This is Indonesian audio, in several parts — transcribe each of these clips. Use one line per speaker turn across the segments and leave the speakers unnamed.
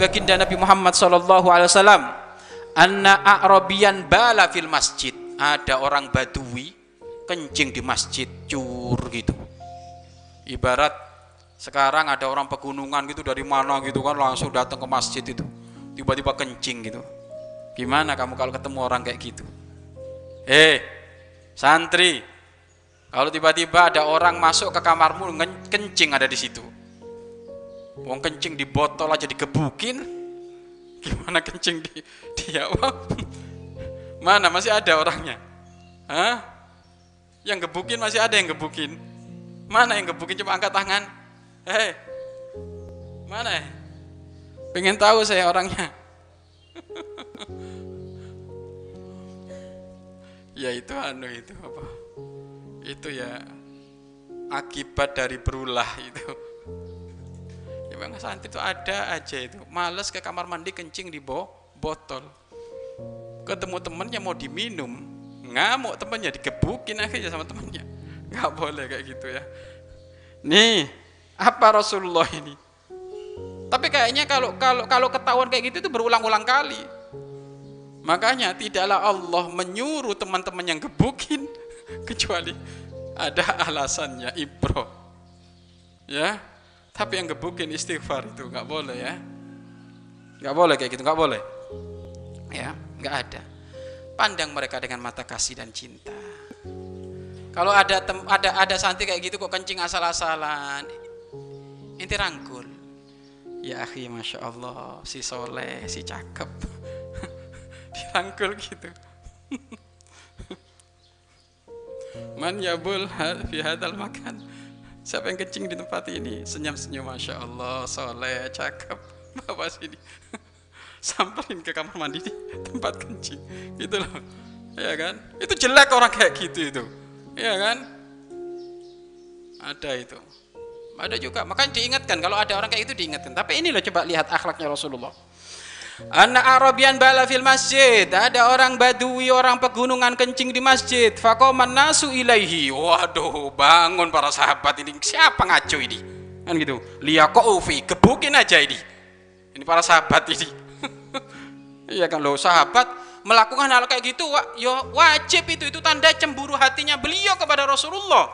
baginda Nabi Muhammad sallallahu alaihi wasallam anna a'rabiyan bala fil masjid. Ada orang badui kencing di masjid cur gitu. Ibarat sekarang ada orang pegunungan gitu dari mana gitu kan langsung datang ke masjid itu. Tiba-tiba kencing gitu. Gimana kamu kalau ketemu orang kayak gitu? Eh santri kalau tiba-tiba ada orang masuk ke kamarmu kencing ada di situ Wong kencing di botol aja digebukin. Gimana kencing di dia? Mana masih ada orangnya? Hah? Yang gebukin masih ada yang gebukin. Mana yang gebukin coba angkat tangan. Hei. Mana? Pengen tahu saya orangnya. ya itu anu itu apa? Itu ya akibat dari berulah itu memang santri itu ada aja itu. Males ke kamar mandi kencing di bo botol. Ketemu temennya mau diminum ngamuk temennya digebukin akhirnya sama temennya. Nggak boleh kayak gitu ya. Nih apa Rasulullah ini? Tapi kayaknya kalau kalau kalau ketahuan kayak gitu itu berulang-ulang kali. Makanya tidaklah Allah menyuruh teman-teman yang gebukin kecuali ada alasannya ibro. Ya tapi yang gebukin istighfar itu nggak boleh ya. Nggak boleh kayak gitu, nggak boleh. Ya, nggak ada. Pandang mereka dengan mata kasih dan cinta. Kalau ada tem, ada ada santri kayak gitu kok kencing asal-asalan, inti rangkul. Ya akhi, masya Allah, si soleh, si cakep, dirangkul gitu. Man yabul fi hadal makan Siapa yang kencing di tempat ini? Senyum-senyum, Masya Allah, soleh, cakep. Bapak sini. Samperin ke kamar mandi di tempat kencing. Gitu loh. Ya kan? Itu jelek orang kayak gitu itu. Ya kan? Ada itu. Ada juga. Makanya diingatkan. Kalau ada orang kayak itu diingatkan. Tapi ini loh coba lihat akhlaknya Rasulullah. Anak Arabian bala fil masjid. Ada orang badui, orang pegunungan kencing di masjid. Fakoman nasu ilaihi. Waduh, bangun para sahabat ini. Siapa ngaco ini? Kan gitu. Liyakoufi, gebukin aja ini. Ini para sahabat ini. Iya kan loh, sahabat melakukan hal kayak gitu, yo ya wajib itu itu tanda cemburu hatinya beliau kepada Rasulullah.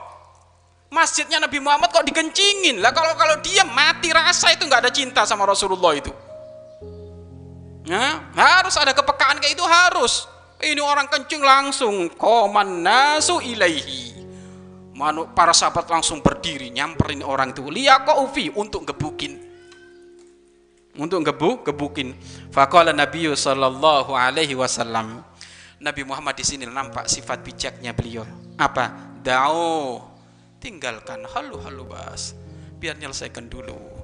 Masjidnya Nabi Muhammad kok dikencingin. Lah kalau kalau dia mati rasa itu nggak ada cinta sama Rasulullah itu. Ya, harus ada kepekaan kayak itu harus. Ini orang kencing langsung koman nasu ilaihi. Manu, para sahabat langsung berdiri nyamperin orang itu. ufi untuk gebukin. Untuk gebu, gebukin. Faqala Nabi sallallahu alaihi wasallam. Nabi Muhammad di sini nampak sifat bijaknya beliau. Apa? Da'u. Tinggalkan halu-halu bas. Biar nyelesaikan dulu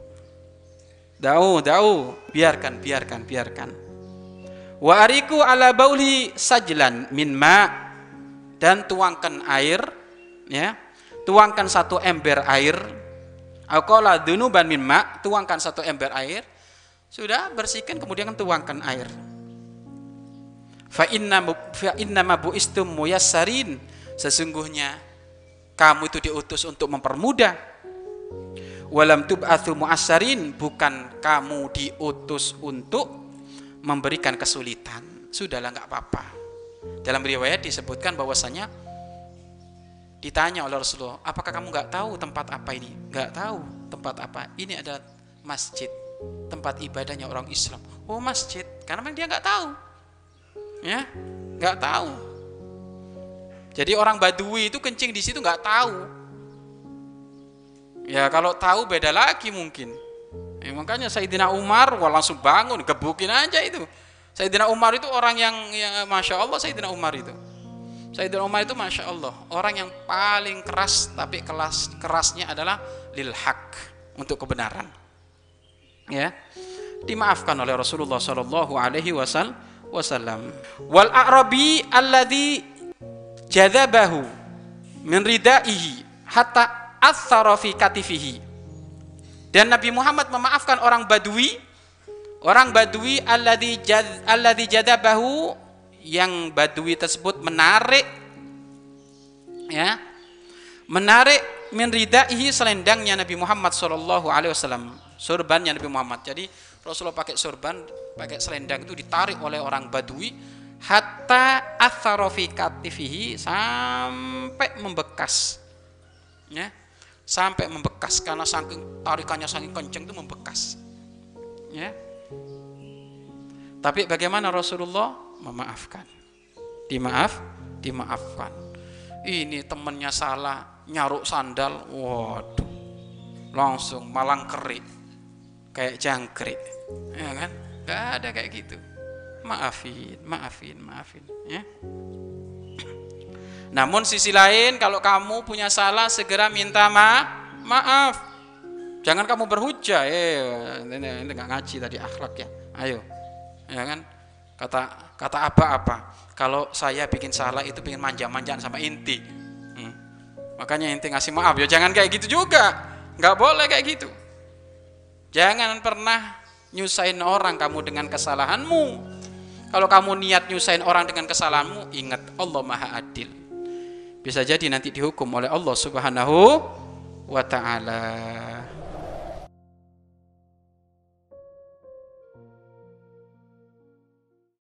Da'u, da'u, biarkan, biarkan, biarkan. Wa ariku ala bauli sajlan min ma dan tuangkan air ya. Tuangkan satu ember air. Aqala dunuban min ma, tuangkan satu ember air. Sudah bersihkan kemudian tuangkan air. Fa inna fa inna ma buistum muyassarin. Sesungguhnya kamu itu diutus untuk mempermudah walam tub'atsu mu'assarin bukan kamu diutus untuk memberikan kesulitan. Sudahlah nggak apa-apa. Dalam riwayat disebutkan bahwasanya ditanya oleh Rasulullah apakah kamu nggak tahu tempat apa ini? Nggak tahu tempat apa. Ini adalah masjid tempat ibadahnya orang Islam. Oh masjid. Karena memang dia nggak tahu. Ya nggak tahu. Jadi orang Badui itu kencing di situ nggak tahu Ya kalau tahu beda lagi mungkin. Ya, makanya Sayyidina Umar wah langsung bangun, gebukin aja itu. Sayyidina Umar itu orang yang ya Masya Allah Sayyidina Umar itu. Sayyidina Umar itu Masya Allah orang yang paling keras tapi kelas kerasnya adalah lil haq untuk kebenaran. Ya, dimaafkan oleh Rasulullah Shallallahu Alaihi Wasallam. Wal Arabi alladhi jadabahu min ridaihi hatta fi katifihi. Dan Nabi Muhammad memaafkan orang Badui, orang Badui alladzi jad, alladzi jadabahu yang Badui tersebut menarik ya. Menarik min ridaihi selendangnya Nabi Muhammad sallallahu alaihi wasallam, surbannya Nabi Muhammad. Jadi Rasulullah pakai sorban, pakai selendang itu ditarik oleh orang Badui hatta atharofikatifihi sampai membekas. Ya. Sampai membekas karena saking tarikannya saking kenceng itu membekas. Ya. Tapi bagaimana Rasulullah memaafkan? Dimaaf, dimaafkan. Ini temennya salah, nyaruk sandal, waduh, langsung malang kerik, kayak jangkrik, ya kan? Gak ada kayak gitu. Maafin, maafin, maafin, ya. Namun sisi lain kalau kamu punya salah segera minta ma maaf. Jangan kamu berhujah, eh ini, ini ngaji tadi akhlak ya. Ayo, ya kan? Kata kata apa-apa. Kalau saya bikin salah itu bikin manja-manjaan sama inti. Hmm. Makanya inti ngasih maaf ya jangan kayak gitu juga. Nggak boleh kayak gitu. Jangan pernah nyusahin orang kamu dengan kesalahanmu. Kalau kamu niat nyusahin orang dengan kesalahanmu, ingat Allah Maha Adil. Bisa jadi nanti dihukum oleh Allah Subhanahu wa taala.